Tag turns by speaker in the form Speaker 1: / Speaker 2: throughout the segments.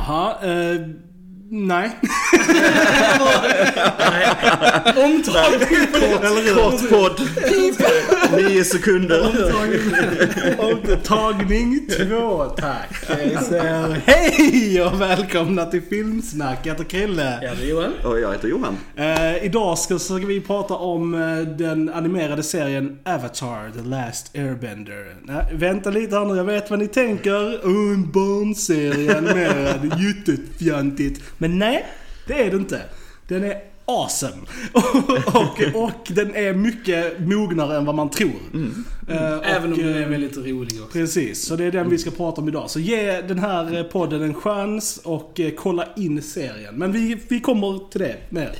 Speaker 1: Jaha, eh, nej.
Speaker 2: Omtagning. Kort podd. Nio sekunder.
Speaker 1: Tagning två, tack. Jag säger hej och välkomna till Filmsnack. Jag heter Krille.
Speaker 3: Ja, det är Johan.
Speaker 2: Och jag heter Johan.
Speaker 1: Eh, idag ska, ska vi prata om eh, den animerade serien Avatar, The Last Airbender. Nej, vänta lite här nu, jag vet vad ni tänker. Oh, en barnserie animerad, jättefjantigt. Men nej, det är det inte. Den är awesome. och, och den är mycket mognare än vad man tror. Eh, och,
Speaker 3: Även om den är
Speaker 1: eh,
Speaker 3: väldigt rolig också.
Speaker 1: Precis, så det är den vi ska prata om idag. Så ge den här eh, podden en chans och kolla in serien. Men vi, vi kommer till det mer.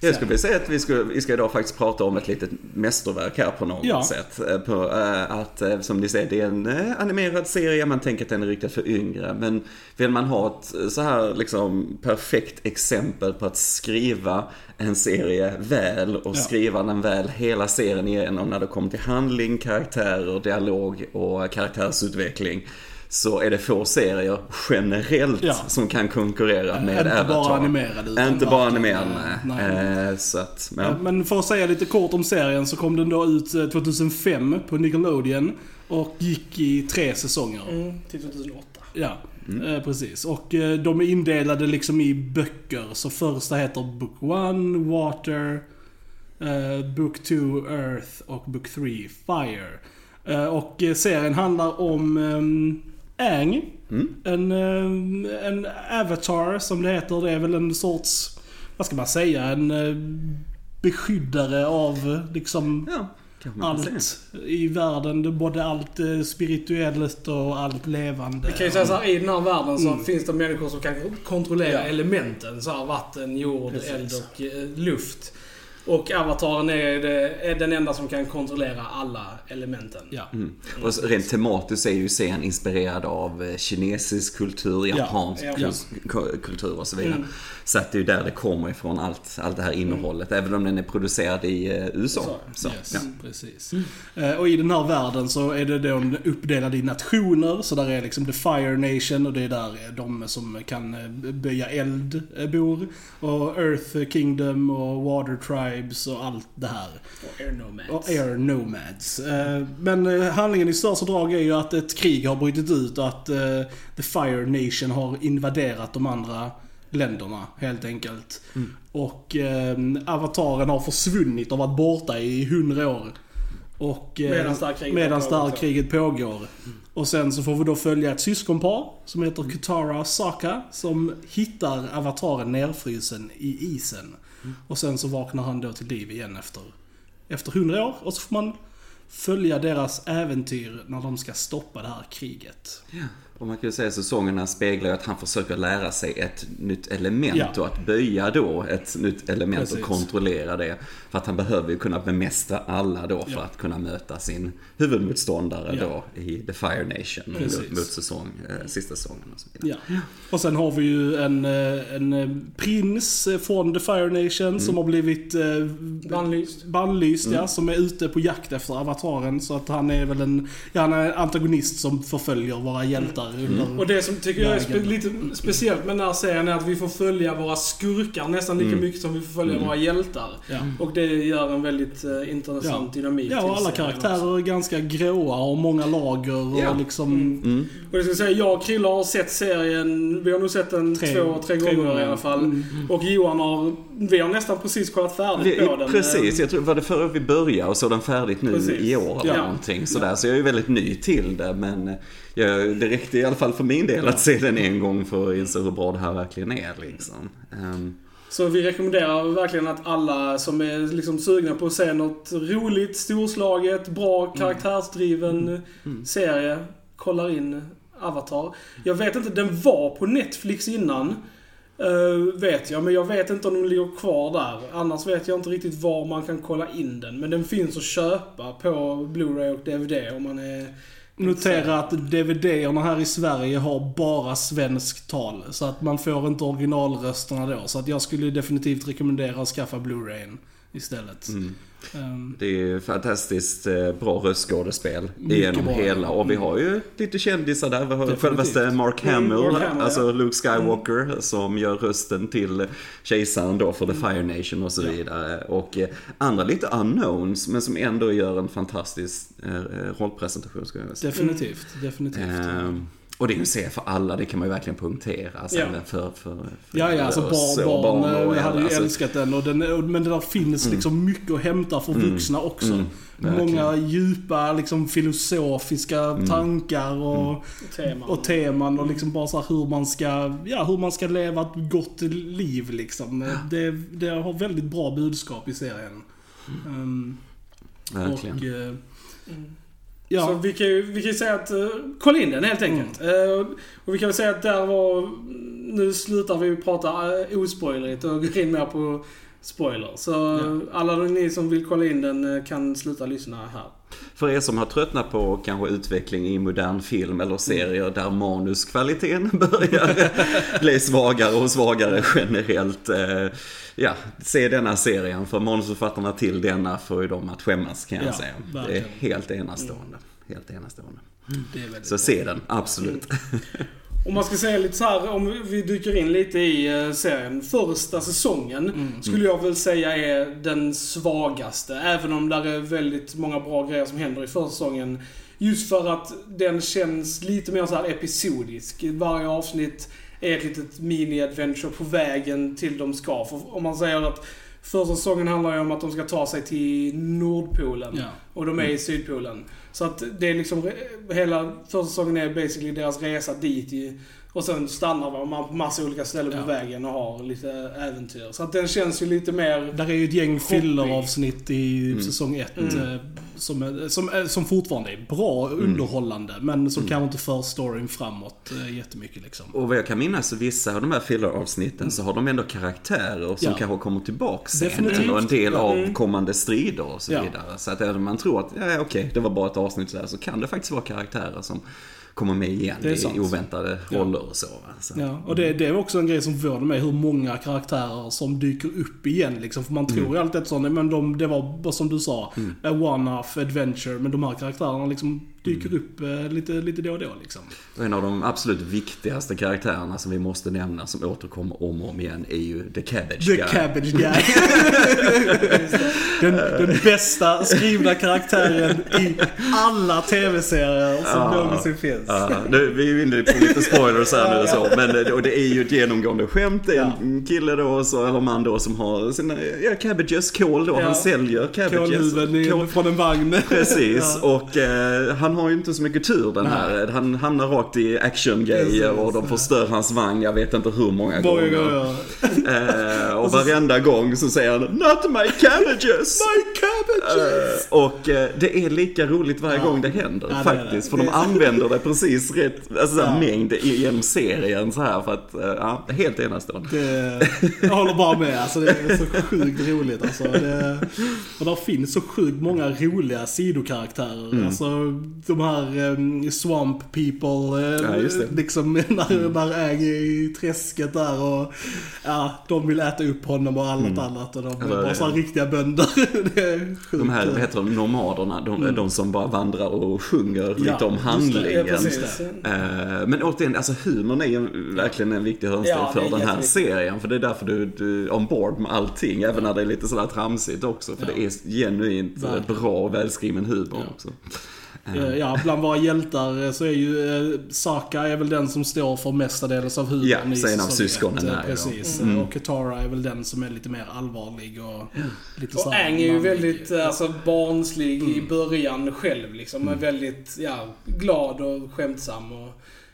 Speaker 2: Jag skulle vilja säga att vi ska, vi ska idag faktiskt prata om ett litet mästerverk här på något
Speaker 1: Ja.
Speaker 2: sätt. Eh, På, eh, att, eh, som ni säger, det är en animerad serie, man tänker att den är riktad för yngre. Men vill man ha ett så här liksom perfekt exempel på att skriva en serie väl och
Speaker 1: Ja.
Speaker 2: skriva den väl hela serien igenom när det kommer till handling, karaktärer, dialog och karaktärsutveckling. Så är det få serier generellt
Speaker 1: Ja.
Speaker 2: som kan konkurrera med
Speaker 1: Inte bara
Speaker 2: Avatar.
Speaker 1: animerade, utan
Speaker 2: Inte bara
Speaker 1: verkligen,
Speaker 2: animerad,
Speaker 1: eh,
Speaker 2: nej.
Speaker 1: nej.
Speaker 2: Eh, Så att, ja.
Speaker 1: Ja, Men för att säga lite kort om serien så kom den då ut eh, 2005 på Nickelodeon och gick i tre säsonger.
Speaker 3: Mm, till 2008.
Speaker 1: Ja, eh, precis. Och eh, de är indelade liksom i böcker. Så första heter Book 1, Water, eh, Book 2, Earth och Book 3, Fire. Eh, och eh, serien handlar om um, Aang. En, eh, en avatar som det heter. Det är väl en sorts, vad ska man säga, en eh, beskyddare av liksom
Speaker 2: ja, säga.
Speaker 1: allt i världen. Både allt eh, spirituellt och allt levande.
Speaker 3: Vi kan ju säga såhär, i den här världen så
Speaker 1: Mm.
Speaker 3: finns det människor som kan kontrollera
Speaker 1: Ja.
Speaker 3: elementen. Så här, vatten, jord,
Speaker 1: Precis.
Speaker 3: eld och luft. Och avataren är, det, är den enda som kan kontrollera alla elementen.
Speaker 1: Ja.
Speaker 2: Mm. Och rent tematiskt är ju serien inspirerad av eh, kinesisk kultur, japansk
Speaker 3: ja.
Speaker 2: kul- ku- kultur och så vidare.
Speaker 3: Mm.
Speaker 2: Så att det är ju där det kommer ifrån allt, allt det här innehållet. Även om den är producerad i eh, USA. Så,
Speaker 1: Yes,
Speaker 2: ja.
Speaker 1: precis. Eh, och i den här världen så är det då uppdelad i nationer. Så där är liksom the Fire Nation och det är där de som kan böja eld bor. Och Earth Kingdom och Water Tribes och allt det här.
Speaker 3: Och Air Nomads.
Speaker 1: Och Air Nomads. Eh, Men eh, handlingen i största drag är ju att ett krig har brutit ut och att eh, The Fire Nation har invaderat de andra länderna helt enkelt. Och eh, avataren har försvunnit och varit borta i hundra år. Och, eh,
Speaker 3: Medans det här ja.
Speaker 1: kriget pågår. Och sen så får vi då följa ett syskonpar som heter Katara Saka som hittar avataren nerfrysen i isen. Och sen så vaknar han då till liv igen efter, efter 100 år. Och så får man följa deras äventyr när de ska stoppa det här kriget.
Speaker 2: Och man kan ju säga att säsongerna speglar ju att han försöker lära sig ett nytt element
Speaker 1: Ja.
Speaker 2: och att böja då ett nytt element
Speaker 1: Precis.
Speaker 2: och kontrollera det. För att han behöver ju kunna bemästra alla då för
Speaker 1: Ja.
Speaker 2: att kunna möta sin huvudmotståndare
Speaker 1: Ja.
Speaker 2: då i The Fire Nation
Speaker 1: Precis.
Speaker 2: mot, säsong, eh, sista säsongen och så vidare.
Speaker 1: Ja. Och sen har vi ju en, eh, en eh, prins från The Fire Nation som har blivit eh,
Speaker 3: Bannlyst.
Speaker 1: bannlyst
Speaker 2: Mm.
Speaker 1: ja, som är ute på jakt efter avataren. Så att han är väl en, ja, han är en antagonist som förföljer våra hjältar under...
Speaker 3: Och det som tycker jag är spe, lite speciellt med den här serien är att vi får följa våra skurkar nästan lika mycket som vi får följa våra hjältar.
Speaker 1: Ja.
Speaker 3: Och det gör en väldigt eh, intressant dynamik
Speaker 1: Ja, och alla
Speaker 3: serien också.
Speaker 1: karaktärer är ganska gråa och många lager och
Speaker 2: Ja.
Speaker 1: liksom...
Speaker 2: Mm.
Speaker 3: Och jag ska säga, jag och Krille har sett serien, vi har nog sett den
Speaker 1: Tre-
Speaker 3: två, tre,
Speaker 1: tre
Speaker 3: gånger
Speaker 1: gånger.
Speaker 3: i alla fall.
Speaker 1: Mm.
Speaker 3: Och Johan har, vi har nästan precis kollat färdigt
Speaker 2: Vi,
Speaker 3: på den.
Speaker 2: precis, jag tror var det förra vi började och såg den färdigt nu
Speaker 3: Precis.
Speaker 2: i år eller
Speaker 3: Ja.
Speaker 2: någonting sådär. Så jag är ju väldigt ny till det men jag, det räckte i alla fall för min del att se den en gång för att inse hur bra det här verkligen är liksom. Ehm,
Speaker 3: Så vi rekommenderar verkligen att alla som är liksom sugna på att se något roligt, storslaget, bra, karaktärsdriven serie, kollar in Avatar. Jag vet inte, den var på Netflix innan. eh, vet jag, men jag vet inte om den ligger kvar där. Annars vet jag inte riktigt var man kan kolla in den. Men den finns att köpa på Blu-ray och DVD om man är
Speaker 1: Notera att DVD-erna här i Sverige har bara svenskt tal. Så att man får inte originalrösterna då. Så att jag skulle definitivt rekommendera att skaffa Blu-rayen istället.
Speaker 2: Mm.
Speaker 1: Ehm,
Speaker 2: Det är ju fantastiskt eh, bra röstskådespel genom
Speaker 1: bra.
Speaker 2: hela. Och vi har ju lite kändisar där. Vi har
Speaker 1: Definitivt.
Speaker 2: självaste Mark
Speaker 3: Mm,
Speaker 2: Hamill,
Speaker 3: Mark Hamill,
Speaker 2: alltså
Speaker 3: ja.
Speaker 2: Luke Skywalker, som gör rösten till kejsaren då för The Fire Nation och så
Speaker 1: Mm. Ja.
Speaker 2: vidare. Och eh, andra lite unknowns, men som ändå gör en fantastisk eh, rollpresentation skulle jag säga.
Speaker 1: definitivt, definitivt.
Speaker 2: Ehm, och det är ju en serie för alla, det kan man ju verkligen punktera. Alltså,
Speaker 3: Ja.
Speaker 2: även för, för, för
Speaker 1: Ja, ja, alltså barn,
Speaker 2: och
Speaker 1: barn,
Speaker 2: och
Speaker 1: eh, hade ju
Speaker 2: alltså,
Speaker 1: älskat den. Och den men det där finns liksom mycket att hämta för vuxna också.
Speaker 2: Mm.
Speaker 1: Många djupa, liksom filosofiska tankar och,
Speaker 3: Teman.
Speaker 1: och teman och liksom bara så här hur man ska, ja, hur man ska leva ett gott liv liksom. Det, det har väldigt bra budskap i serien. Um,
Speaker 2: Verkligen.
Speaker 1: och, eh,
Speaker 3: Mm.
Speaker 1: Ja,
Speaker 3: Så vi kan ju vi kan ju säga att, uh, kolla in den helt enkelt.
Speaker 1: Mm.
Speaker 3: Eh, och vi kan väl säga att där var, nu slutar vi prata uh, ospoilerigt och går in mer på spoiler. Så
Speaker 1: Ja.
Speaker 3: alla ni som vill kolla in den kan sluta lyssna här.
Speaker 2: För er som har tröttnat på kanske utveckling i modern film eller serier där manuskvaliteten börjar bli svagare och svagare generellt. eh, Ja, se denna serien för manusförfattarna till denna får ju de att skämmas kan jag
Speaker 1: Ja,
Speaker 2: säga. Det är helt enastående. Helt enastående.
Speaker 1: väldigt
Speaker 2: Så se den, absolut.
Speaker 3: Om man ska säga lite så här, om vi dyker in lite i eh, serien. Första säsongen
Speaker 1: Mm.
Speaker 3: skulle jag väl säga är den svagaste. Även om där är väldigt många bra grejer som händer i första säsongen. Just för att den känns lite mer så här episodisk. Varje avsnitt är ett litet mini-adventure på vägen till de ska. För om man säger att första säsongen handlar ju om att de ska ta sig till Nordpolen.
Speaker 1: Ja.
Speaker 3: Och de är i Sydpolen. Så att det är liksom, hela första säsongen är basically deras resa dit i, och sen stannar de på massa olika ställen på
Speaker 1: Ja.
Speaker 3: vägen och har lite äventyr. Så att den känns ju lite mer...
Speaker 1: Där är ju ett gäng filleravsnitt i
Speaker 2: Mm.
Speaker 1: säsong ett
Speaker 3: Mm.
Speaker 1: eh, som, som, som fortfarande är bra underhållande. Men som kanske inte för storyn framåt eh, jättemycket liksom.
Speaker 2: Och vad jag kan minnas så vissa av de här filler-avsnitten så har de ändå karaktärer som
Speaker 1: Ja.
Speaker 2: kanske kommer tillbaka sen.
Speaker 1: Definitivt.
Speaker 2: Och en del av
Speaker 3: Mm.
Speaker 2: kommande strider och så
Speaker 1: Ja.
Speaker 2: vidare. Så att man tror att, ja okej, det var bara ett avsnitt sådär, så kan det faktiskt vara karaktärer som kommer med igen
Speaker 1: Det är
Speaker 2: i
Speaker 1: sant.
Speaker 2: oväntade
Speaker 1: Ja.
Speaker 2: roller och så. så.
Speaker 1: Ja, och det, det är också en grej som förvånar mig, hur många karaktärer som dyker upp igen liksom. För man tror ju alltid att sånt, men de, det var som du sa, a one-off adventure. Men de här karaktärerna liksom dyker upp eh, lite, lite då och då liksom.
Speaker 2: Och en av de absolut viktigaste karaktärerna som vi måste nämna som återkommer om och om igen är ju The Cabbage
Speaker 1: The
Speaker 2: Guy.
Speaker 1: Cabbage Guy. den, den bästa skrivna karaktären i alla tv-serier som
Speaker 2: Ja.
Speaker 1: någonsin finns.
Speaker 2: Ja, nu, vi är inne på lite spoilers här nu och så, men och det är ju ett genomgående skämt. Det är en kille då, så, eller man då, som har sina ja, cabbages, kål då.
Speaker 3: Ja.
Speaker 2: Han säljer cabbages.
Speaker 1: Kolhuvuden i-
Speaker 2: Kål-
Speaker 1: från en vagn.
Speaker 2: Precis,
Speaker 1: Ja.
Speaker 2: och eh, han har ju inte så mycket tur den här. Han hamnar rakt i action-grejer och de förstör hans vagn, jag vet inte hur många
Speaker 1: Många
Speaker 2: gånger.
Speaker 1: gånger.
Speaker 2: Eh, och varenda gång så säger han Not my cabbages!
Speaker 1: My cabbages!
Speaker 2: Eh, och eh, det är lika roligt varje
Speaker 1: Ja.
Speaker 2: gång det händer
Speaker 1: Ja, det
Speaker 2: faktiskt.
Speaker 1: det.
Speaker 2: För de
Speaker 1: Det
Speaker 2: använder det precis rätt, alltså
Speaker 1: Ja.
Speaker 2: mängd i- genom serien så här för att, eh, ja, det helt enastående.
Speaker 1: Det, jag håller bara med. Alltså, det är så sjukt roligt. Alltså, det, och där finns så sjukt många roliga sidokaraktärer.
Speaker 2: Mm.
Speaker 1: Alltså de här um, Swamp People.
Speaker 2: Ja, det.
Speaker 1: Liksom när, när Äg är i träsket där och ja, de vill äta upp honom och allt annat. Och de är bara så här riktiga bönder. sjukt.
Speaker 2: De här, vad heter de, nomaderna, de, de som bara vandrar och sjunger lite om.
Speaker 3: Ja,
Speaker 2: handlingen.
Speaker 3: precis.
Speaker 2: Eh, Men återigen, alltså humorn är ju verkligen en viktig hörnsten
Speaker 3: Ja,
Speaker 2: för den här serien. För det är därför du, du är on board med allting, även när det är lite sådär tramsigt också. För
Speaker 1: Ja.
Speaker 2: det är genuint
Speaker 1: Verkligen.
Speaker 2: bra och välskriven humor
Speaker 1: Ja.
Speaker 2: också.
Speaker 1: Eh, Ja, bland våra hjältar eh, så är ju eh, Saka är väl den som står för mestadels av humorn
Speaker 2: Ja,
Speaker 1: i
Speaker 2: så en av syskonen
Speaker 1: ett,
Speaker 2: är ju då.
Speaker 1: Precis.
Speaker 2: Mm.
Speaker 1: Och Katara är väl den som är lite mer allvarlig och lite
Speaker 3: Och Aang är ju väldigt alltså, barnslig i
Speaker 1: Mm.
Speaker 3: början själv liksom. Men väldigt, ja, glad och skämtsam och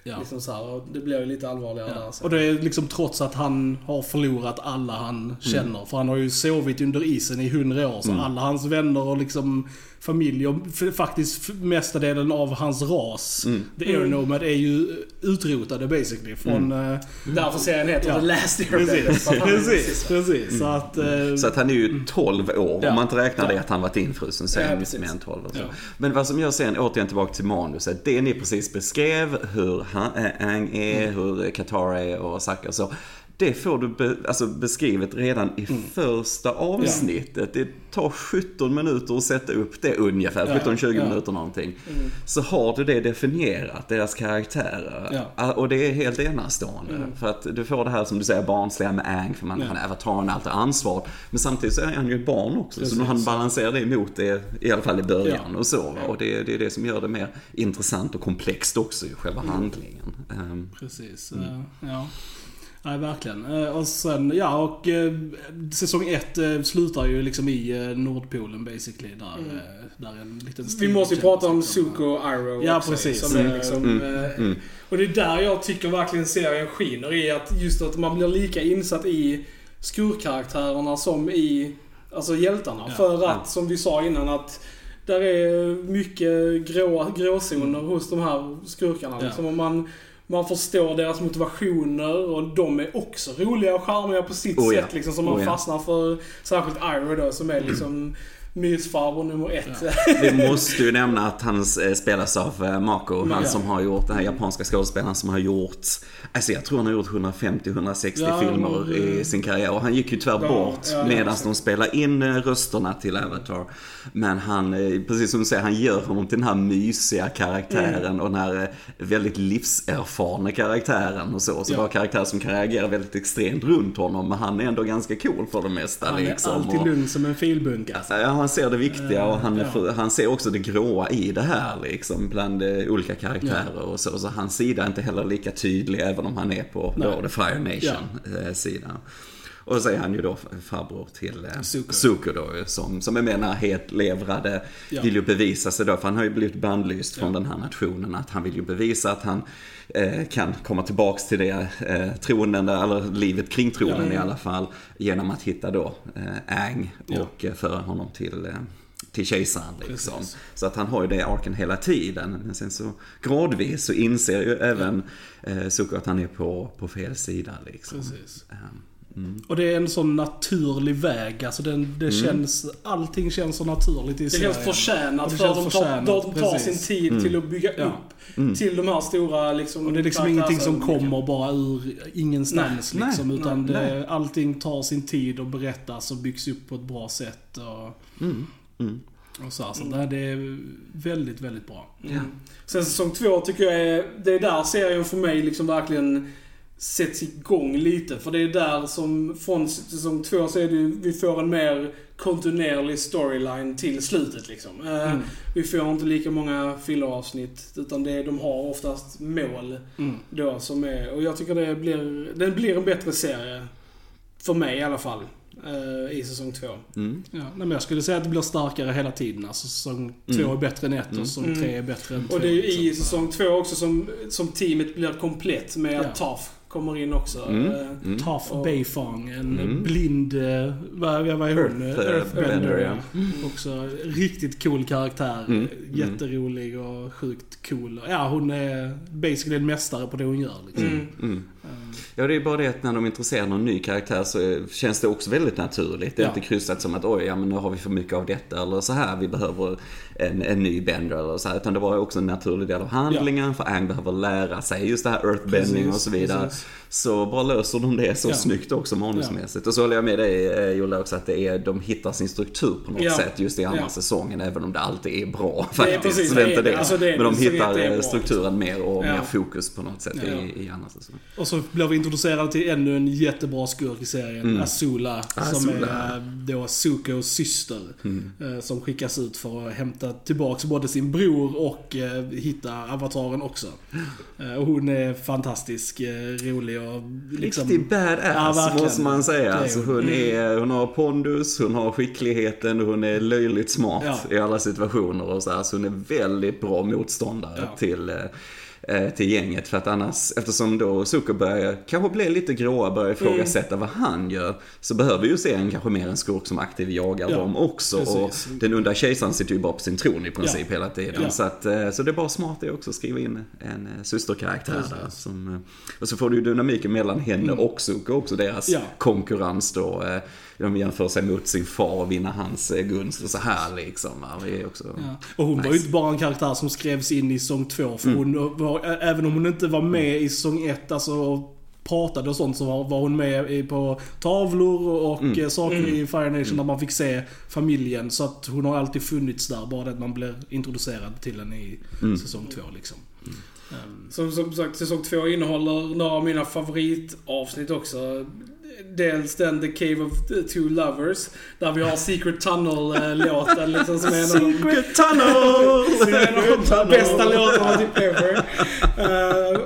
Speaker 1: Ja.
Speaker 3: liksom så här. Och det blir ju lite allvarligare där.
Speaker 1: Ja.
Speaker 3: Så.
Speaker 1: Och det är liksom trots att han har förlorat alla han känner. För han har ju sovit under isen i hundra år. Så alla hans vänner och liksom familj och faktiskt mestadelen av hans ras, The Air Nomad, är ju utrotade basically. Från... eh,
Speaker 3: Därför serien heter
Speaker 1: Ja.
Speaker 3: The Last Airbender.
Speaker 1: Precis, precis,
Speaker 3: precis.
Speaker 1: Så att... eh,
Speaker 2: Så att han är ju 12 år,
Speaker 1: Ja.
Speaker 2: om man inte räknar det att han varit infrusen
Speaker 3: Ja,
Speaker 2: sen
Speaker 3: precis.
Speaker 2: mer än 12 och så.
Speaker 1: Ja.
Speaker 2: Men vad som gör sen, återigen tillbaka till manuset, det ni precis beskrev, hur han, äh, Aang är,
Speaker 1: Mm.
Speaker 2: hur Katara är och Sokka och så. Det får du be, alltså beskrivet redan i
Speaker 1: Mm.
Speaker 2: första avsnittet. Det tar 17 minuter att sätta upp det ungefär,
Speaker 1: Ja,
Speaker 2: 17-20
Speaker 1: ja.
Speaker 2: minuter någonting. Så har du det definierat, deras karaktärer.
Speaker 1: Ja.
Speaker 2: Och det är helt enastående. För att du får det här som du säger, barnsliga med Aang, för man,
Speaker 1: Ja.
Speaker 2: han är avataren, allt ansvar. Men samtidigt så är han ju ett barn också,
Speaker 1: Precis.
Speaker 2: så han balanserar det emot det, i alla fall i början
Speaker 1: Ja.
Speaker 2: och så. Och det, det är det som gör det mer intressant och komplext också i själva
Speaker 1: Mm.
Speaker 2: handlingen. Ehm,
Speaker 1: Precis.
Speaker 2: Mm.
Speaker 1: eh, Ja. Nej, verkligen. Eh, Och sen, ja, och eh, säsong ett eh, slutar ju liksom i Nordpolen basically. Där,
Speaker 3: Mm.
Speaker 1: där en liten
Speaker 3: Vi måste ju prata om. Zuko och Iroh
Speaker 1: Ja,
Speaker 3: också,
Speaker 1: precis.
Speaker 3: Som är
Speaker 1: Mm.
Speaker 3: liksom,
Speaker 2: Mm. Mm.
Speaker 3: Och det är där jag tycker verkligen serien skiner i att just att man blir lika insatt i skurkaraktärerna som i alltså hjältarna.
Speaker 1: Ja.
Speaker 3: För att,
Speaker 2: Ja.
Speaker 3: som vi sa innan, att där är mycket grå, gråzoner hos de här skurkarna.
Speaker 1: Ja.
Speaker 3: Liksom, och man, man förstår deras motivationer och de är också roliga och charmiga på sitt
Speaker 2: Oh ja.
Speaker 3: sätt. Liksom, som man
Speaker 2: Oh ja.
Speaker 3: fastnar för. Särskilt Iroh då, som är liksom mysfarbror nummer ett.
Speaker 2: Vi måste ju nämna att han eh, spelas av eh, Mako, han
Speaker 1: Ja.
Speaker 2: som har gjort, den här japanska skådespelaren som har gjort, alltså jag tror han har gjort 150-160
Speaker 1: Ja,
Speaker 2: filmer i sin karriär och han gick ju tyvärr
Speaker 3: Ja,
Speaker 2: bort
Speaker 3: ja, ja,
Speaker 2: medan de spelade in eh, rösterna till Avatar. Men han, precis som du säger, han gör honom till den här mysiga karaktären
Speaker 3: Mm.
Speaker 2: och den här väldigt livserfarna karaktären och så. Så
Speaker 1: Ja.
Speaker 2: var karaktär som kan reagera väldigt extremt runt honom men han är ändå ganska cool för det mesta
Speaker 1: Han är
Speaker 2: liksom.
Speaker 1: alltid
Speaker 2: och-
Speaker 1: lugn som en filbunke. Alltså.
Speaker 2: Ja, han ser det viktiga och han,
Speaker 1: Ja.
Speaker 2: han ser också det gråa i det här liksom bland eh, olika karaktärer och så. Så hans sida är inte heller lika tydlig även om han är på
Speaker 1: Nej.
Speaker 2: då, The Fire Nation-sidan. Och så är han ju då farbror till eh,
Speaker 1: Zuko.
Speaker 2: Zuko då ju, som, som är menar hetlevrade,
Speaker 1: Ja.
Speaker 2: vill ju bevisa sig då, för han har ju blivit bannlyst från den här nationen, att han vill ju bevisa att han eh, kan komma tillbaks till det eh, tronen, där, eller livet kring tronen
Speaker 1: Ja.
Speaker 2: i alla fall, genom att hitta då eh, Aang
Speaker 1: Ja.
Speaker 2: och eh, föra honom till eh, till kejsaren liksom.
Speaker 1: Precis.
Speaker 2: Så att han har ju det arken hela tiden. Men sen så gradvis så inser ju även eh, Zuko att han är på, på fel sida liksom.
Speaker 1: Precis.
Speaker 2: Ehm,
Speaker 1: Och det är en sån naturlig väg. Alltså den, det känns, allting känns så naturligt i
Speaker 3: Det
Speaker 1: serien.
Speaker 3: känns förtjänat
Speaker 1: det
Speaker 3: för att
Speaker 1: känns
Speaker 3: de tar,
Speaker 1: förtjänat,
Speaker 3: de tar sin tid till att bygga
Speaker 1: Ja.
Speaker 3: upp till de här stora liksom...
Speaker 1: Och det är liksom ingenting som kommer bara ur ingenstans
Speaker 2: Nej,
Speaker 1: liksom.
Speaker 2: nej,
Speaker 1: utan
Speaker 2: nej,
Speaker 1: det, allting tar sin tid och berättas och byggs upp på ett bra sätt. Och,
Speaker 2: mm, mm.
Speaker 1: och så här, så det, det är väldigt, väldigt bra.
Speaker 3: Mm. Sen säsong två tycker jag är, det är där serien för mig liksom verkligen sätts igång lite. För det är där som, från säsong två så är det vi får en mer kontinuerlig storyline till slutet liksom. Eh,
Speaker 1: Mm.
Speaker 3: Vi får inte lika många filleravsnitt, utan det, de har oftast mål
Speaker 1: Mm.
Speaker 3: då som är, och jag tycker det blir, det blir en bättre serie. För mig i alla fall. eh, I säsong två.
Speaker 2: Mm.
Speaker 1: Ja, nej, men jag skulle säga att det blir starkare hela tiden. Alltså säsong två är bättre än ett och säsong
Speaker 3: Mm.
Speaker 1: tre är bättre än två.
Speaker 3: Och det är ju i
Speaker 1: liksom.
Speaker 3: säsong två också som, som teamet blir komplett med att
Speaker 1: Ja.
Speaker 3: Taf kommer in också.
Speaker 2: Mm.
Speaker 3: Eh,
Speaker 2: Mm.
Speaker 1: Taf
Speaker 3: Och-
Speaker 1: Beifong, en
Speaker 2: Mm.
Speaker 1: blind, eh, vad, vad är hon?
Speaker 2: Earth, eh,
Speaker 1: Earthbender.
Speaker 2: Bender, ja.
Speaker 1: Också riktigt cool karaktär.
Speaker 2: Mm.
Speaker 1: Jätterolig och sjukt cool. Ja, hon är basically en mästare på det hon gör. Liksom.
Speaker 2: Ja, det är bara det att när de intresserar någon ny karaktär så känns det också väldigt naturligt. Det är
Speaker 1: Ja.
Speaker 2: inte kryssat som att oj, ja men nu har vi för mycket av detta eller så här, vi behöver en, en ny bender eller så här. Utan det var också en naturlig del av handlingen för Aang behöver lära sig just det här earthbending
Speaker 1: Precis,
Speaker 2: och så vidare.
Speaker 1: precis.
Speaker 2: Så bara löser de det så
Speaker 1: Ja.
Speaker 2: snyggt också manusmässigt. Och så håller jag med dig eh, Jolle också att det är, de hittar sin struktur på något
Speaker 3: Ja.
Speaker 2: sätt just i andra
Speaker 3: Ja.
Speaker 2: säsongen även om det alltid är bra faktiskt.
Speaker 3: precis,
Speaker 2: så det är inte det.
Speaker 3: alltså det är-
Speaker 2: Men de hittar eh, strukturen mer och
Speaker 3: Ja.
Speaker 2: mer fokus på något sätt
Speaker 1: Ja.
Speaker 2: i, i andra säsonger.
Speaker 1: Och så blir vi introducerade till ännu en jättebra skurk i serien.
Speaker 2: Mm.
Speaker 1: Azula. Som är eh, då Sukos syster. eh, Som skickas ut för att hämta tillbaks både sin bror och eh, hitta avataren också. Och hon är fantastisk, rolig och liksom...
Speaker 2: Riktig badass
Speaker 1: Ja,
Speaker 2: måste man säga. Alltså,
Speaker 1: hon.
Speaker 2: hon, är, hon har pondus, hon har skickligheten och hon är löjligt smart
Speaker 1: Ja.
Speaker 2: i alla situationer. Och så, här. så hon är väldigt bra motståndare
Speaker 1: Ja.
Speaker 2: till, till gänget. För att annars, eftersom då Zuko börjar kanske bli lite gråa, börjar ifrågasätta vad han gör. Så behöver ju serien kanske mer en skurk som aktiv jagar
Speaker 1: Ja,
Speaker 2: dem också.
Speaker 1: precis.
Speaker 2: Och den onda kejsaren sitter ju bara på sin tron i princip
Speaker 1: Ja.
Speaker 2: hela tiden.
Speaker 1: Ja.
Speaker 2: Så, att, eh, så det är bara smart det också att skriva in en eh, systerkaraktär där. Som, eh, och så får du ju dynamiken mellan henne och Zuko också, deras konkurrens då. De jämför sig mot sin far och vinner hans eh, gunst och så här liksom. va. Det är också...
Speaker 1: Ja. Och hon var ju
Speaker 2: Nice.
Speaker 1: inte bara en karaktär som skrevs in i säsong två. För
Speaker 2: Mm.
Speaker 1: hon var, även om hon inte var med i säsong ett, alltså pratade och sånt så var, var hon med på tavlor och
Speaker 2: Mm.
Speaker 1: eh, saker i Fire Nation där man fick se familjen. Så att hon har alltid funnits där, bara det att man blir introducerad till henne i
Speaker 2: Mm.
Speaker 1: säsong två liksom. Ehm,
Speaker 3: Som, som sagt, säsong två innehåller några av mina favoritavsnitt också. Dels den The Cave of the Two Lovers, där vi har Secret Tunnel-låten liksom som är en av de
Speaker 2: Secret tunnel!
Speaker 3: Det är en av de bästa låtarna till ever. Eh,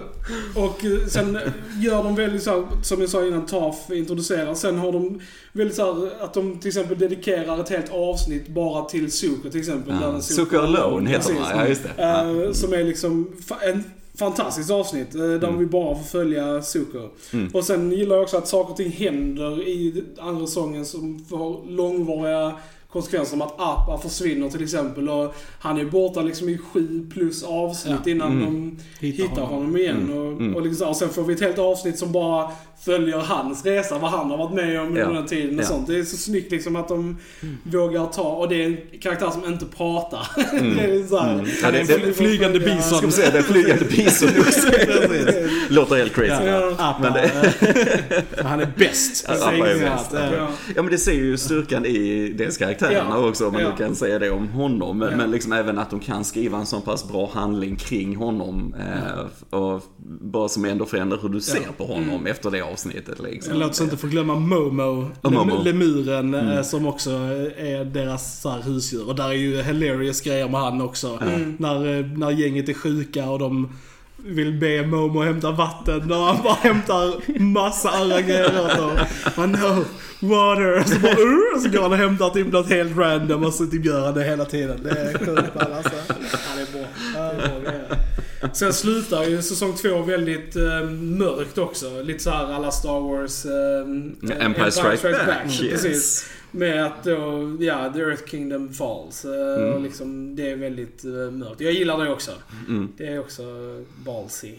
Speaker 3: och sen gör de väldigt så här, som jag sa innan, Taf introducerar. Sen har de väldigt så här, att de till exempel dedikerar ett helt avsnitt bara till Zuko till exempel.
Speaker 2: Ja, Zuko Alone heter den, ja just det. Ja.
Speaker 3: Eh, som är liksom en fantastiskt avsnitt eh, där
Speaker 2: Mm.
Speaker 3: vi bara får följa Zuko.
Speaker 2: Mm.
Speaker 3: Och sen gillar jag också att saker och ting händer i andra sången som får långvariga konsekvenser. Som att Appa försvinner till exempel. Och han är borta liksom i sju plus avsnitt
Speaker 1: Ja.
Speaker 3: innan
Speaker 2: Mm.
Speaker 3: de
Speaker 1: hittar
Speaker 3: hittar
Speaker 1: honom.
Speaker 3: honom igen.
Speaker 2: Mm.
Speaker 3: Och,
Speaker 2: Mm.
Speaker 3: och, liksom, så- och sen får vi ett helt avsnitt som bara följer hans resa, vad han har varit med om under
Speaker 2: Ja.
Speaker 3: den tiden och
Speaker 2: Ja.
Speaker 3: sånt. Det är så snyggt liksom att de vågar ta, och det är en karaktär som inte pratar. det är så här,
Speaker 2: Mm. Ja, det- det-
Speaker 1: flygande bison.
Speaker 2: Ska säga det? Flygande bison. Låter helt crazy.
Speaker 1: Ja, Appa.
Speaker 2: Men det-
Speaker 1: han är bäst.
Speaker 2: Ja, Appa är bäst.
Speaker 1: att,
Speaker 3: Ja.
Speaker 2: Ja men det ser ju styrkan i deras karaktärerna
Speaker 3: Ja.
Speaker 2: också om man
Speaker 3: Ja.
Speaker 2: nu kan säga det om honom. Men,
Speaker 3: Ja.
Speaker 2: men liksom även att de kan skriva en så pass bra handling kring honom. Eh, och bara som ändå förändrar hur du ser
Speaker 1: Ja.
Speaker 2: på honom efter det avsnittet liksom.
Speaker 1: Låt oss inte få glömma Momo,
Speaker 2: Momo. Mm.
Speaker 1: lem- lemuren, eh, som också är deras så här, husdjur. Och där är ju hilarious grejer med han också.
Speaker 3: Mm.
Speaker 1: När, eh, när gänget är sjuka och de vill be Momo hämta vatten. När han bara hämtar massa andra grejer åt dem. Man no, water. Och så bara uh, och så går han och hämtar typ något helt random och så typ gör han det hela tiden. Det är sjukt alltså. Ja, det är bra. Ja, det är bra.
Speaker 3: Sen slutar ju säsong två väldigt eh, mörkt också. Lite så här alla Star Wars... Eh,
Speaker 2: Empire Strikes Back.
Speaker 3: Precis.
Speaker 2: Yes.
Speaker 3: Med att då, ja, The Earth Kingdom Falls. Eh,
Speaker 2: Mm.
Speaker 3: och liksom, det är väldigt eh, mörkt. Jag gillar det också.
Speaker 2: Mm.
Speaker 3: Det är också ballsy.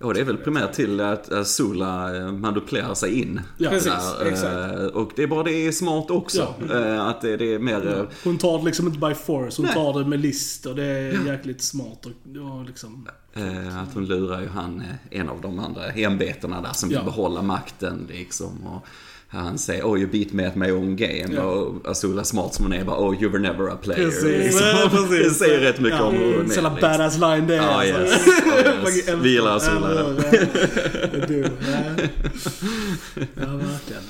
Speaker 2: Och det är väl primärt till att Azula eh, manipulerar sig in.
Speaker 1: Ja,
Speaker 3: Precis,
Speaker 2: Där,
Speaker 3: exakt.
Speaker 2: eh, Och det är bara det är smart också. Eh, Att det, det är mer... eh,
Speaker 1: Hon tar det liksom inte by force, hon
Speaker 2: Nej.
Speaker 1: tar det med list och det är jäkligt smart. Och, och liksom,
Speaker 2: Eh, att hon lurar ju han, eh, en av de andra ämbetena där som vill
Speaker 1: Ja.
Speaker 2: behålla makten liksom. Och han säger oh you beat me at my own game.
Speaker 1: Ja.
Speaker 2: Och Azula smart som hon är bara oh you were never a player.
Speaker 1: Precis.
Speaker 2: Liksom.
Speaker 1: Precis.
Speaker 2: Det säger rätt mycket
Speaker 1: ja,
Speaker 2: om hur hon är.
Speaker 1: Sån
Speaker 2: liksom.
Speaker 1: badass line det.
Speaker 2: Ja,
Speaker 1: alltså.
Speaker 2: yes. Ja, yes. Vi gillar Azula.
Speaker 1: Ja, verkligen.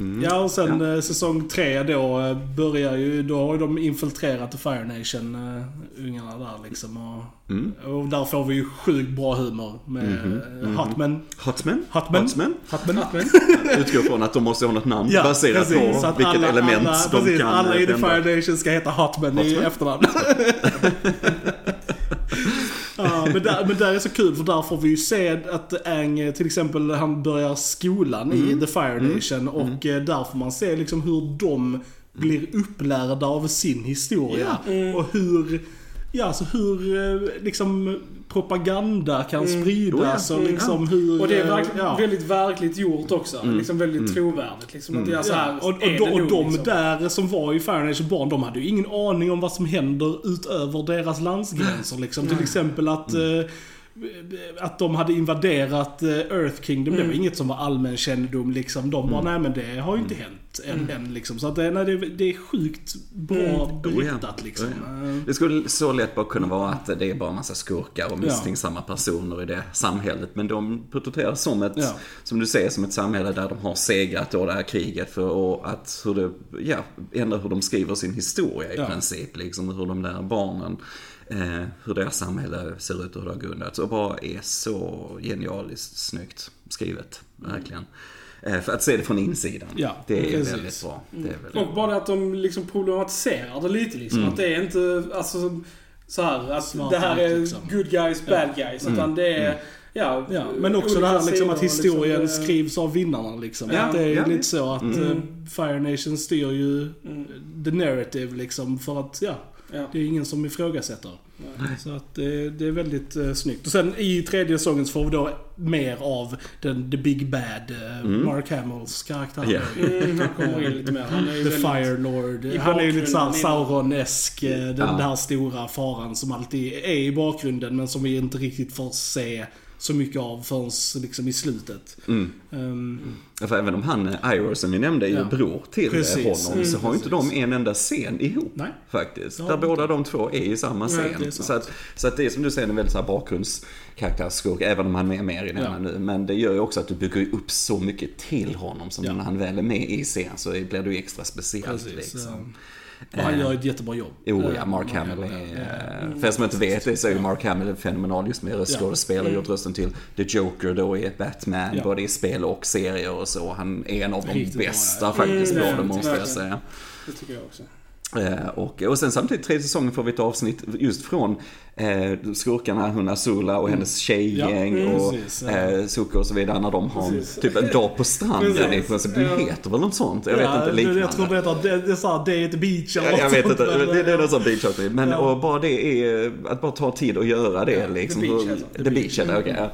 Speaker 2: Mm.
Speaker 1: Ja, och sen eh, säsong tre då eh, börjar ju, då har ju de infiltrerat The Fire Nation, uh, ungarna där liksom. Och,
Speaker 2: Mm.
Speaker 1: och där får vi ju sjukt bra humor med
Speaker 2: Mhm,
Speaker 1: mm Hotman.
Speaker 2: Hotman?
Speaker 1: Hotman.
Speaker 2: Hotman?
Speaker 1: Hotman.
Speaker 2: Utgår från att de måste ha något namn
Speaker 1: Ja,
Speaker 2: baserat
Speaker 1: precis,
Speaker 2: på vilket
Speaker 1: alla,
Speaker 2: element
Speaker 1: alla,
Speaker 2: de
Speaker 1: precis,
Speaker 2: kan
Speaker 1: alla i The. Fire Nation ska heta Hotman, i
Speaker 2: Hotman?
Speaker 1: efternamn. ja, men, där, men där är så kul för där får vi ju se att Ang till exempel han börjar skolan
Speaker 2: Mm.
Speaker 1: i The Fire Nation och eh, där får man se liksom hur de blir upplärda av sin historia. Och hur, ja alltså hur eh, liksom propaganda kan spridas
Speaker 2: Oh
Speaker 1: och liksom hur...
Speaker 3: Och det är
Speaker 1: eh,
Speaker 3: verkligen,
Speaker 1: ja.
Speaker 3: väldigt verkligt gjort också. Liksom väldigt trovärdigt. Liksom, att det är så här,
Speaker 1: Ja, och,
Speaker 3: är
Speaker 1: och,
Speaker 3: det
Speaker 1: de, och
Speaker 3: nog,
Speaker 1: de
Speaker 3: liksom.
Speaker 1: där som var i Fire Nation barn, de hade ju ingen aning om vad som händer utöver deras landsgränser. Liksom. Till exempel att,
Speaker 3: Mm.
Speaker 1: eh, att de hade invaderat eh, Earth Kingdom, det var
Speaker 3: Mm.
Speaker 1: inget som var allmän kännedom. Liksom. De bara, nej men det har ju inte hänt än. än liksom. Så att det, nej, det, det är sjukt bra
Speaker 3: Mm.
Speaker 1: berättat
Speaker 2: Oh
Speaker 1: liksom.
Speaker 2: ja.
Speaker 1: Eh,
Speaker 2: Det skulle så lätt bara kunna vara att det är bara en massa skurkar och misstänksamma personer i det samhället. Men de porträtteras som ett, som du säger, som ett samhälle där de har segrat då det här kriget för och att hur det, ja, ändra hur de skriver sin historia i princip. Liksom hur de lär barnen eh, hur deras samhälle ser ut och hur det har grundats. Och bara är så genialiskt snyggt skrivet, verkligen. Eh, för att se det från insidan.
Speaker 1: Ja,
Speaker 2: det är
Speaker 1: precis.
Speaker 2: väldigt bra. Det är väldigt
Speaker 3: Och bara att de liksom problematiserar det lite liksom.
Speaker 2: Mm.
Speaker 3: Att det är inte, alltså så här att
Speaker 1: Svart
Speaker 3: det här är
Speaker 1: liksom.
Speaker 3: good guys, bad guys. Utan det är, ja.
Speaker 1: Ja, men också det här liksom att historien
Speaker 3: liksom, det-
Speaker 1: skrivs av vinnarna liksom.
Speaker 2: Ja,
Speaker 1: att det är
Speaker 2: ja,
Speaker 1: lite så att
Speaker 3: Mm.
Speaker 1: eh, Fire Nation styr ju
Speaker 3: Mm.
Speaker 1: the narrative liksom för att, ja.
Speaker 3: Ja.
Speaker 1: Det är ingen som ifrågasätter. Så att det, det är väldigt uh, snyggt. Och sen i tredje säsongen så får vi då mer av den, the big bad, eh,
Speaker 2: Mm.
Speaker 1: Mark Hamills karaktär.
Speaker 2: Ja.
Speaker 3: Mm, han kommer in lite mer. Han är ju
Speaker 1: The
Speaker 3: väldigt-
Speaker 1: Fire Lord. Han är ju lite såhär Sauron-esk. eh, Den
Speaker 2: Ja.
Speaker 1: där stora faran som alltid är i bakgrunden men som vi inte riktigt får se så mycket av förrän liksom i slutet.
Speaker 2: Mm.
Speaker 1: Ehm,
Speaker 2: Ja, För även om han, Iro som vi nämnde, är ju
Speaker 1: Ja.
Speaker 2: bror till
Speaker 1: Precis.
Speaker 2: honom, så
Speaker 1: Mm,
Speaker 2: har ju inte
Speaker 1: precis.
Speaker 2: de en enda scen ihop.
Speaker 1: Nej.
Speaker 2: Faktiskt.
Speaker 1: Ja,
Speaker 2: Där båda de två är i samma scen.
Speaker 1: sant.
Speaker 2: så, att, så att det är som du säger en väldigt så här även om han är mer i den
Speaker 1: Ja.
Speaker 2: nu. Men det gör ju också att du bygger upp så mycket till honom, som
Speaker 1: Ja.
Speaker 2: när han väl är med i scen så blir det ju extra speciellt.
Speaker 1: Precis,
Speaker 2: liksom.
Speaker 1: Och han
Speaker 2: Eh,
Speaker 1: gör ett jättebra jobb.
Speaker 2: Jo, ja,
Speaker 1: Eh,
Speaker 2: Mark Hamill är...
Speaker 1: ja.
Speaker 2: eh, För er som inte vet det så är ju Mark Hamill fenomenal just med röstskådespelare.
Speaker 1: Ja.
Speaker 2: Gjort rösten till The Joker då i Batman,
Speaker 1: Ja.
Speaker 2: både i spel och serier och så. Han är en av de
Speaker 1: Riktigt bra,
Speaker 2: bästa
Speaker 1: ja.
Speaker 2: faktiskt
Speaker 3: Mm, är
Speaker 2: måste jag säga.
Speaker 3: Det tycker jag också.
Speaker 2: Och, och sen samtidigt tredje säsongen får vi ett avsnitt just från eh, skurkarna, hon Azula och hennes tjejgäng
Speaker 1: Ja, mm,
Speaker 2: och
Speaker 1: precis, ja.
Speaker 2: eh, Zuko och så vidare när de har
Speaker 3: Precis.
Speaker 2: typ en dag på stranden i princip. Det
Speaker 3: ja.
Speaker 2: heter väl något sånt? Jag vet
Speaker 1: Ja,
Speaker 2: inte
Speaker 1: det-
Speaker 2: liknande.
Speaker 1: Jag tror det heter, det, det är såhär Day at the beach eller
Speaker 2: Ja, jag
Speaker 1: något
Speaker 2: vet
Speaker 1: sånt,
Speaker 2: inte, det, det är någon sån beach hockey. Men
Speaker 1: Ja.
Speaker 2: och bara det är, att bara ta tid att göra det liksom.
Speaker 3: The Beach
Speaker 2: hur,
Speaker 3: heter det.
Speaker 2: The Beach okej. ja.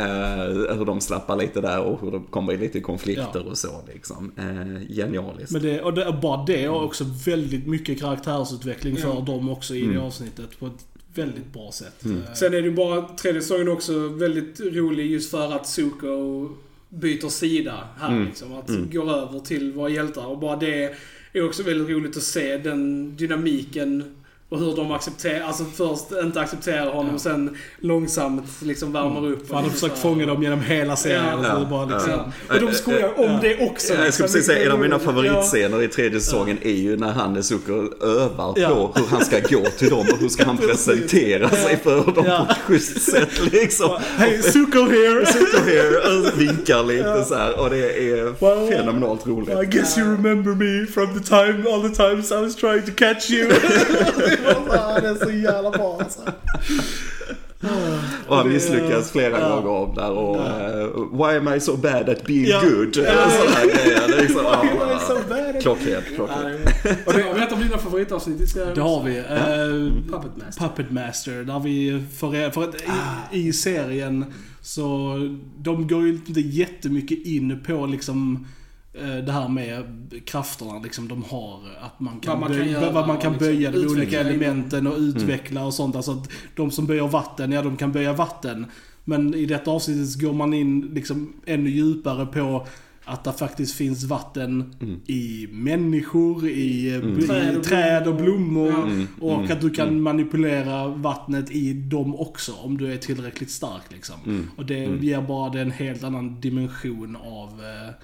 Speaker 2: Eh, hur de slappar lite där och hur de kommer i lite konflikter
Speaker 1: Ja.
Speaker 2: och så liksom. Uh, genialiskt.
Speaker 1: Men det, och det, bara det är också väldigt mycket karaktärsutveckling för
Speaker 3: Ja.
Speaker 1: dem också i
Speaker 2: Mm.
Speaker 1: det avsnittet på ett väldigt bra sätt. Eh,
Speaker 3: Sen är det ju bara tredje säsongen också väldigt rolig just för att Zuko byter sida här
Speaker 2: Mm.
Speaker 3: liksom. Att
Speaker 2: Mm.
Speaker 3: går över till våra hjältar. Och bara det är också väldigt roligt att se den dynamiken och hur de accepterar, alltså först inte accepterar honom
Speaker 1: Ja.
Speaker 3: och sen långsamt liksom värmer upp.
Speaker 1: För han har försökt fånga dem genom hela serien.
Speaker 3: Ja.
Speaker 1: så det är bara liksom,
Speaker 3: Ja. Och de skojar om
Speaker 1: Ja.
Speaker 3: det också.
Speaker 2: Ja, jag skulle
Speaker 3: liksom.
Speaker 2: precis säga, en av mina
Speaker 3: Ja.
Speaker 2: favoritscener i tredje säsongen är ju när han Zuko övar
Speaker 1: Ja.
Speaker 2: på hur han ska gå till dem och hur ska han presentera sig för dem
Speaker 1: Ja.
Speaker 2: på ett schysst sätt liksom.
Speaker 1: Hey, Zuko here!
Speaker 2: Zuko here och vinkar lite så här och det är
Speaker 1: Well,
Speaker 2: fenomenalt roligt.
Speaker 1: I guess you remember me from the time, all the times I was trying to catch you. det är så jävla bra alltså.
Speaker 2: Och han misslyckas flera
Speaker 1: ja.
Speaker 2: gånger om där och
Speaker 1: Ja.
Speaker 2: eh, Why am I so bad at being
Speaker 1: Ja.
Speaker 2: good?
Speaker 1: Ja.
Speaker 2: Sådana här grejer. Det är liksom,
Speaker 1: Why am I
Speaker 2: ah,
Speaker 1: so bad at-
Speaker 2: Klockrent, klockrent.
Speaker 3: Och det har ett av dina favoritavsnitt serien
Speaker 1: Det har vi. Eh,
Speaker 3: Puppet Master.
Speaker 1: Puppet Master. Där vi får, för att i, i serien så de går ju inte jättemycket in på liksom det här med krafterna liksom de har. Att man kan,
Speaker 3: Vad man kan
Speaker 1: böja,
Speaker 3: göra
Speaker 1: vad man kan
Speaker 3: liksom
Speaker 1: böja de olika elementen och utveckla och sånt. Alltså att de som böjer vatten, ja de kan böja vatten. Men i detta avsnittet så går man in liksom ännu djupare på att det faktiskt finns vatten i människor, i, eh, i
Speaker 3: Träd och blommor.
Speaker 2: Mm,
Speaker 1: Och
Speaker 2: mm,
Speaker 1: att du kan
Speaker 2: mm.
Speaker 1: manipulera vattnet i dem också om du är tillräckligt stark liksom.
Speaker 2: Mm,
Speaker 1: Och det
Speaker 2: mm.
Speaker 1: ger bara det en helt annan dimension av, eh,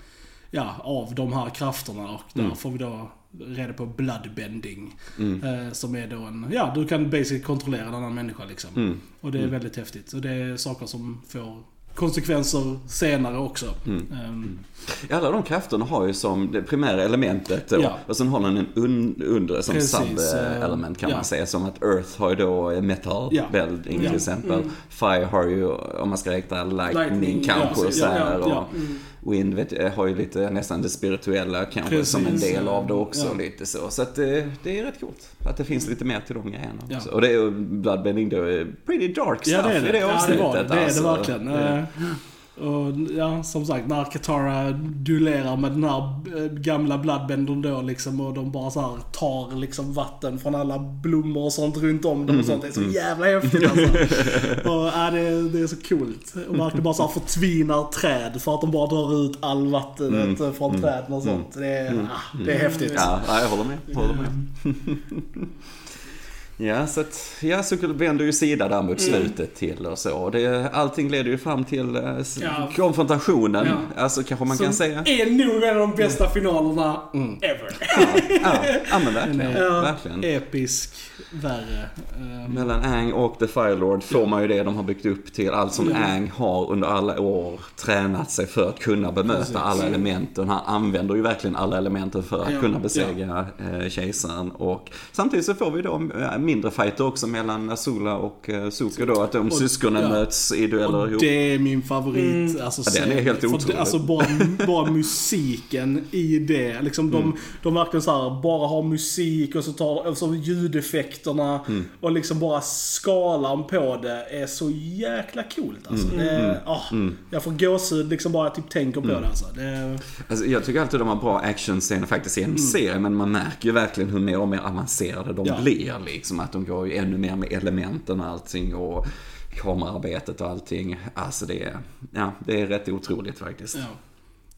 Speaker 1: ja, av de här krafterna. Och där
Speaker 2: Mm.
Speaker 1: får vi då reda på bloodbending.
Speaker 2: Mm.
Speaker 1: Eh, som är då en, ja du kan basically kontrollera en annan människa liksom.
Speaker 2: Mm.
Speaker 1: Och det är
Speaker 2: Mm.
Speaker 1: väldigt häftigt. Och det är saker som får konsekvenser senare också.
Speaker 2: Mm.
Speaker 1: Ehm,
Speaker 2: Alla de krafterna har ju som det primära elementet då.
Speaker 1: Ja.
Speaker 2: Och sen har den en un, undre som sub-element kan
Speaker 1: eh,
Speaker 2: man
Speaker 1: ja.
Speaker 2: säga. Som att Earth har ju då metal
Speaker 1: Ja. Ja.
Speaker 2: till exempel.
Speaker 3: Mm.
Speaker 2: Fire har ju, om man ska räkna lightning,
Speaker 3: Lightning,
Speaker 2: kanske
Speaker 3: ja,
Speaker 2: så och.
Speaker 3: Mm.
Speaker 2: Wind vet, jag, har ju lite nästan det spirituella kanske
Speaker 1: Precis,
Speaker 2: som en del av det också.
Speaker 1: ja.
Speaker 2: Lite så. Så att det, det är rätt coolt. Att det finns lite mer till de grejerna
Speaker 1: Ja.
Speaker 2: också. Och det är ju Bloodbending då pretty dark stuff
Speaker 1: Ja det är det.
Speaker 2: i det
Speaker 1: ja, det
Speaker 2: avsnittet.
Speaker 1: var det. Det är det
Speaker 2: alltså.
Speaker 1: verkligen. Eh, Och ja, som sagt, när Katara duellerar med den här eh, gamla bloodbendern då liksom och de bara så här tar liksom vatten från alla blommor och sånt runt om dem och sånt. Det är så jävla häftigt alltså. Och ja, det, är, det är så coolt. Och verkligen bara så här förtvinar träd för att de bara drar ut all vattnet
Speaker 2: Mm.
Speaker 1: från
Speaker 2: Mm.
Speaker 1: träden och sånt. Det är, ah, det är häftigt.
Speaker 2: Ja, ja, jag håller med. Håller med. Ja, så att, ja, så vänder ju sida där mot slutet till och så. Det, allting leder ju fram till eh,
Speaker 3: Ja.
Speaker 2: konfrontationen.
Speaker 3: Ja.
Speaker 2: Alltså kanske man
Speaker 3: Som
Speaker 2: kan säga.
Speaker 3: är nog en av de bästa finalerna ever.
Speaker 2: Ja, ja, ja men verkligen.
Speaker 1: Ja.
Speaker 2: verkligen.
Speaker 1: Episk värre. Ehm,
Speaker 2: Mellan Ang och The Firelord får man ju det de har byggt upp till. Allt som
Speaker 1: Ja.
Speaker 2: Ang har under alla år tränat sig för att kunna bemöta
Speaker 1: Precis.
Speaker 2: alla elementen. Han använder ju verkligen alla elementen för att
Speaker 3: Ja.
Speaker 2: kunna besegra eh, kejsaren. Och samtidigt så får vi då eh, mindre fighter också mellan Azula och eh, Zuko då. Att de
Speaker 1: Och-
Speaker 2: syskonen
Speaker 1: ja.
Speaker 2: möts i dueller
Speaker 1: Och
Speaker 2: ihop.
Speaker 1: det är min favorit. Alltså,
Speaker 2: Ja, den är helt otrolig.
Speaker 1: Alltså bara, bara musiken i det. Liksom de,
Speaker 2: Mm.
Speaker 1: de verkligen så här, bara har musik och så tar och så ljudeffekterna.
Speaker 2: Mm.
Speaker 1: Och liksom bara skalan på det är så jäkla coolt alltså.
Speaker 2: Mm.
Speaker 1: Det, är- ah, Jag får gåshud liksom bara jag typ tänker på det alltså. Det,
Speaker 2: Alltså, jag tycker alltid de har bra actionscener faktiskt i en serie, men man märker ju verkligen hur mer och mer avancerade de
Speaker 1: Ja.
Speaker 2: blir. Liksom, att de går ju ännu mer med elementen och allting. Och kamerarbetet och allting. Alltså det är, ja, det är rätt otroligt faktiskt.
Speaker 1: Ja.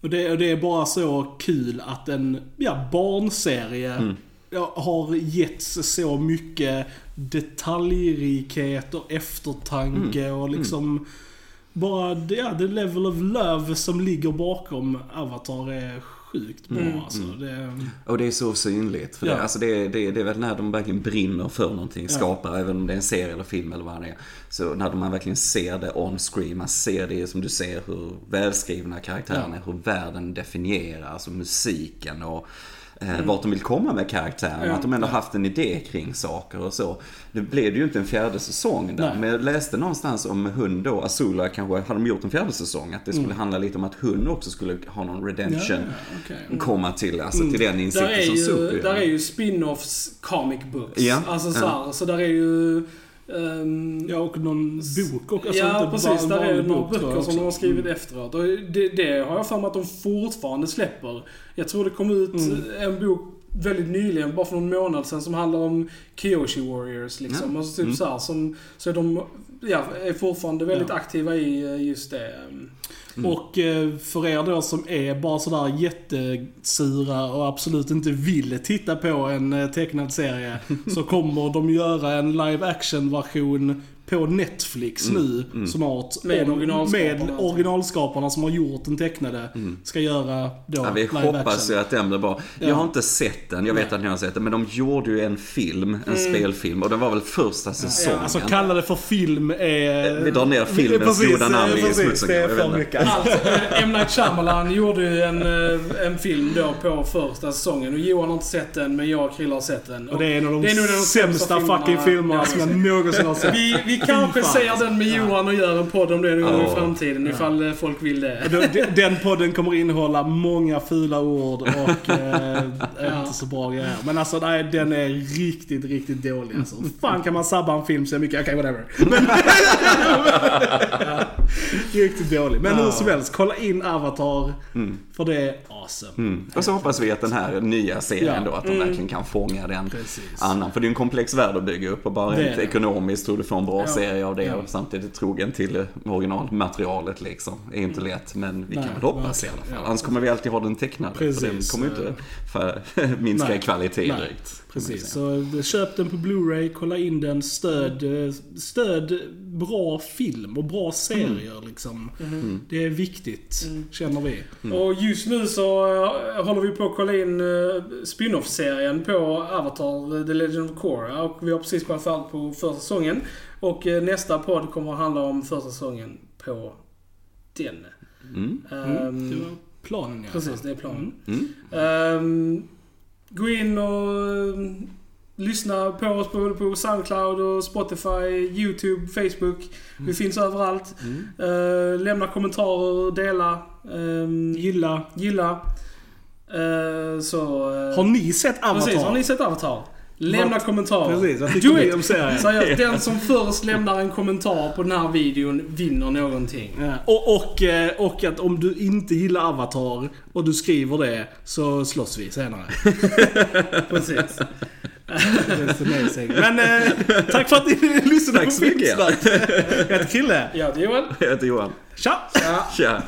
Speaker 1: Och det, och det är bara så kul att en ja, barnserie ja, har getts så mycket detaljrikhet och eftertanke och liksom bara det, ja, the level of love som ligger bakom Avatar är sjukt bra alltså. Det,
Speaker 2: Och det är så synligt. För
Speaker 1: Ja.
Speaker 2: det, alltså det, det, det är väl när de verkligen brinner för någonting, skapar, även om det är en serie eller film eller vad det är. Så när man verkligen ser det on screen, man ser det som du ser hur välskrivna karaktärerna är, hur världen definierar, alltså musiken och eh, vart de vill komma med karaktärerna.
Speaker 3: Mm.
Speaker 2: Att de ändå haft en idé kring saker och så. Det blev det ju inte en fjärde säsong där.
Speaker 1: Nej.
Speaker 2: Men jag läste någonstans om hon då, Azula kanske, hade de gjort en fjärde säsong, att det skulle handla lite om att hon också skulle ha någon redemption.
Speaker 1: Mm. Ja, ja, okej.
Speaker 2: Komma till, alltså till den
Speaker 3: Där
Speaker 2: insikten som
Speaker 3: ju,
Speaker 2: Super
Speaker 3: där är ju spin-offs comic books.
Speaker 2: Ja,
Speaker 3: Alltså så, här, så där är ju... ehm,
Speaker 1: ja, och någon bok och alltså
Speaker 3: ja, precis. Där är några böcker som de har
Speaker 1: också.
Speaker 3: skrivit efteråt. Och det, det har jag för mig att de fortfarande släpper. Jag tror det kom ut
Speaker 1: Mm.
Speaker 3: en bok väldigt nyligen, bara för någon månad sedan, som handlar om Kyoshi Warriors liksom.
Speaker 2: Ja.
Speaker 3: Och så, typ
Speaker 2: Mm.
Speaker 3: så, här, som, så de ja, är fortfarande väldigt
Speaker 1: Ja.
Speaker 3: aktiva i eh, just det.
Speaker 2: Mm.
Speaker 1: Och eh, för er då som är bara sådär jättesura och absolut inte vill titta på en eh, tecknad serie så kommer de göra en live action version på Netflix nu snart.
Speaker 3: Med
Speaker 1: om-
Speaker 3: originalskaparna.
Speaker 1: Med originalskaparna som har gjort den tecknade. Ska göra då
Speaker 2: Ja, vi
Speaker 1: live
Speaker 2: hoppas
Speaker 1: action.
Speaker 2: ju att den blir bra.
Speaker 1: Ja.
Speaker 2: Jag har inte sett den, jag vet att ni har sett den, men de gjorde ju en film, en spelfim, och den var väl första säsongen.
Speaker 1: Alltså kalla det för film är...
Speaker 2: Vi drar ner filmens goda namn i
Speaker 1: precis,
Speaker 2: smutsen,
Speaker 1: Det är för mycket.
Speaker 3: Alltså, eh, M. Night Shyamalan gjorde ju en, eh, en film då på första säsongen och Johan har inte sett den men jag och Krille har sett den.
Speaker 1: Och det är en av de,
Speaker 3: Det är nog den
Speaker 1: sämsta
Speaker 3: sämsta
Speaker 1: fucking
Speaker 3: filmerna.
Speaker 1: filmerna
Speaker 3: Ja,
Speaker 1: som jag någonsin har sett.
Speaker 3: Vi, vi kanske
Speaker 1: alltså.
Speaker 3: den med Johan och gör en podd om det någon gång i framtiden ifall eh, folk vill det.
Speaker 1: Den podden kommer innehålla många fula ord och eh, inte så bra grejer. Men alltså nej, den är riktigt, riktigt dålig alltså. Fan kan man sabba en film så mycket? Okej, whatever. Men, riktigt dålig. Men hur som helst, kolla in Avatar. För det är awesome.
Speaker 2: Mm. Och så hoppas vi att den här nya serien
Speaker 1: Ja.
Speaker 2: då, att de verkligen kan fånga den
Speaker 1: Precis.
Speaker 2: annan. För det är en komplex värld att bygga upp och bara rent ekonomiskt tror du får en bra Serie av det
Speaker 1: Ja.
Speaker 2: och samtidigt trogen till originalmaterialet liksom. Det är inte lätt, men vi
Speaker 1: Nej,
Speaker 2: kan väl hoppas i alla fall. Annars kommer vi alltid ha den tecknade. För den
Speaker 1: Precis.
Speaker 2: kommer ju inte för, minska i kvalitet direkt.
Speaker 1: Precis, så köp den på Blu-ray, kolla in den, stöd, eh, stöd bra film och bra serier liksom. Det är viktigt, känner vi.
Speaker 3: Och just nu så eh, håller vi på att kolla in eh, spin-off-serien på Avatar, eh, The Legend of Korra. Och vi har precis kommit färdigt på första säsongen. Och eh, nästa podd kommer att handla om första säsongen på den.
Speaker 2: Mm.
Speaker 3: Ehm,
Speaker 1: Det var planen i alla
Speaker 3: Precis, det är planen.
Speaker 2: Mm.
Speaker 3: Gå in och ehm, lyssna på oss på, på Soundcloud och Spotify, YouTube, Facebook. Vi finns överallt. Eh, lämna kommentarer, dela, ehm,
Speaker 1: Gilla.
Speaker 3: gilla. Eh, så... eh,
Speaker 1: Har ni sett Avatar?
Speaker 3: Precis, har ni sett Avatar? Lämna kommentarer.
Speaker 1: Precis, vad tycker ni om serien?
Speaker 3: Seriöst, den som först lämnar en kommentar på den här videon vinner någonting.
Speaker 1: Ja. Och, och, eh, och att om du inte gillar Avatar och du skriver det så slåss vi senare.
Speaker 3: Precis.
Speaker 1: Men eh, tack för att ni lyssnade
Speaker 2: Tack
Speaker 1: på. Filmsnack. Jag heter Krille.
Speaker 3: Ja, det är väl.
Speaker 2: Jag heter Johan.
Speaker 1: Tja!
Speaker 3: Ja.
Speaker 2: Tja.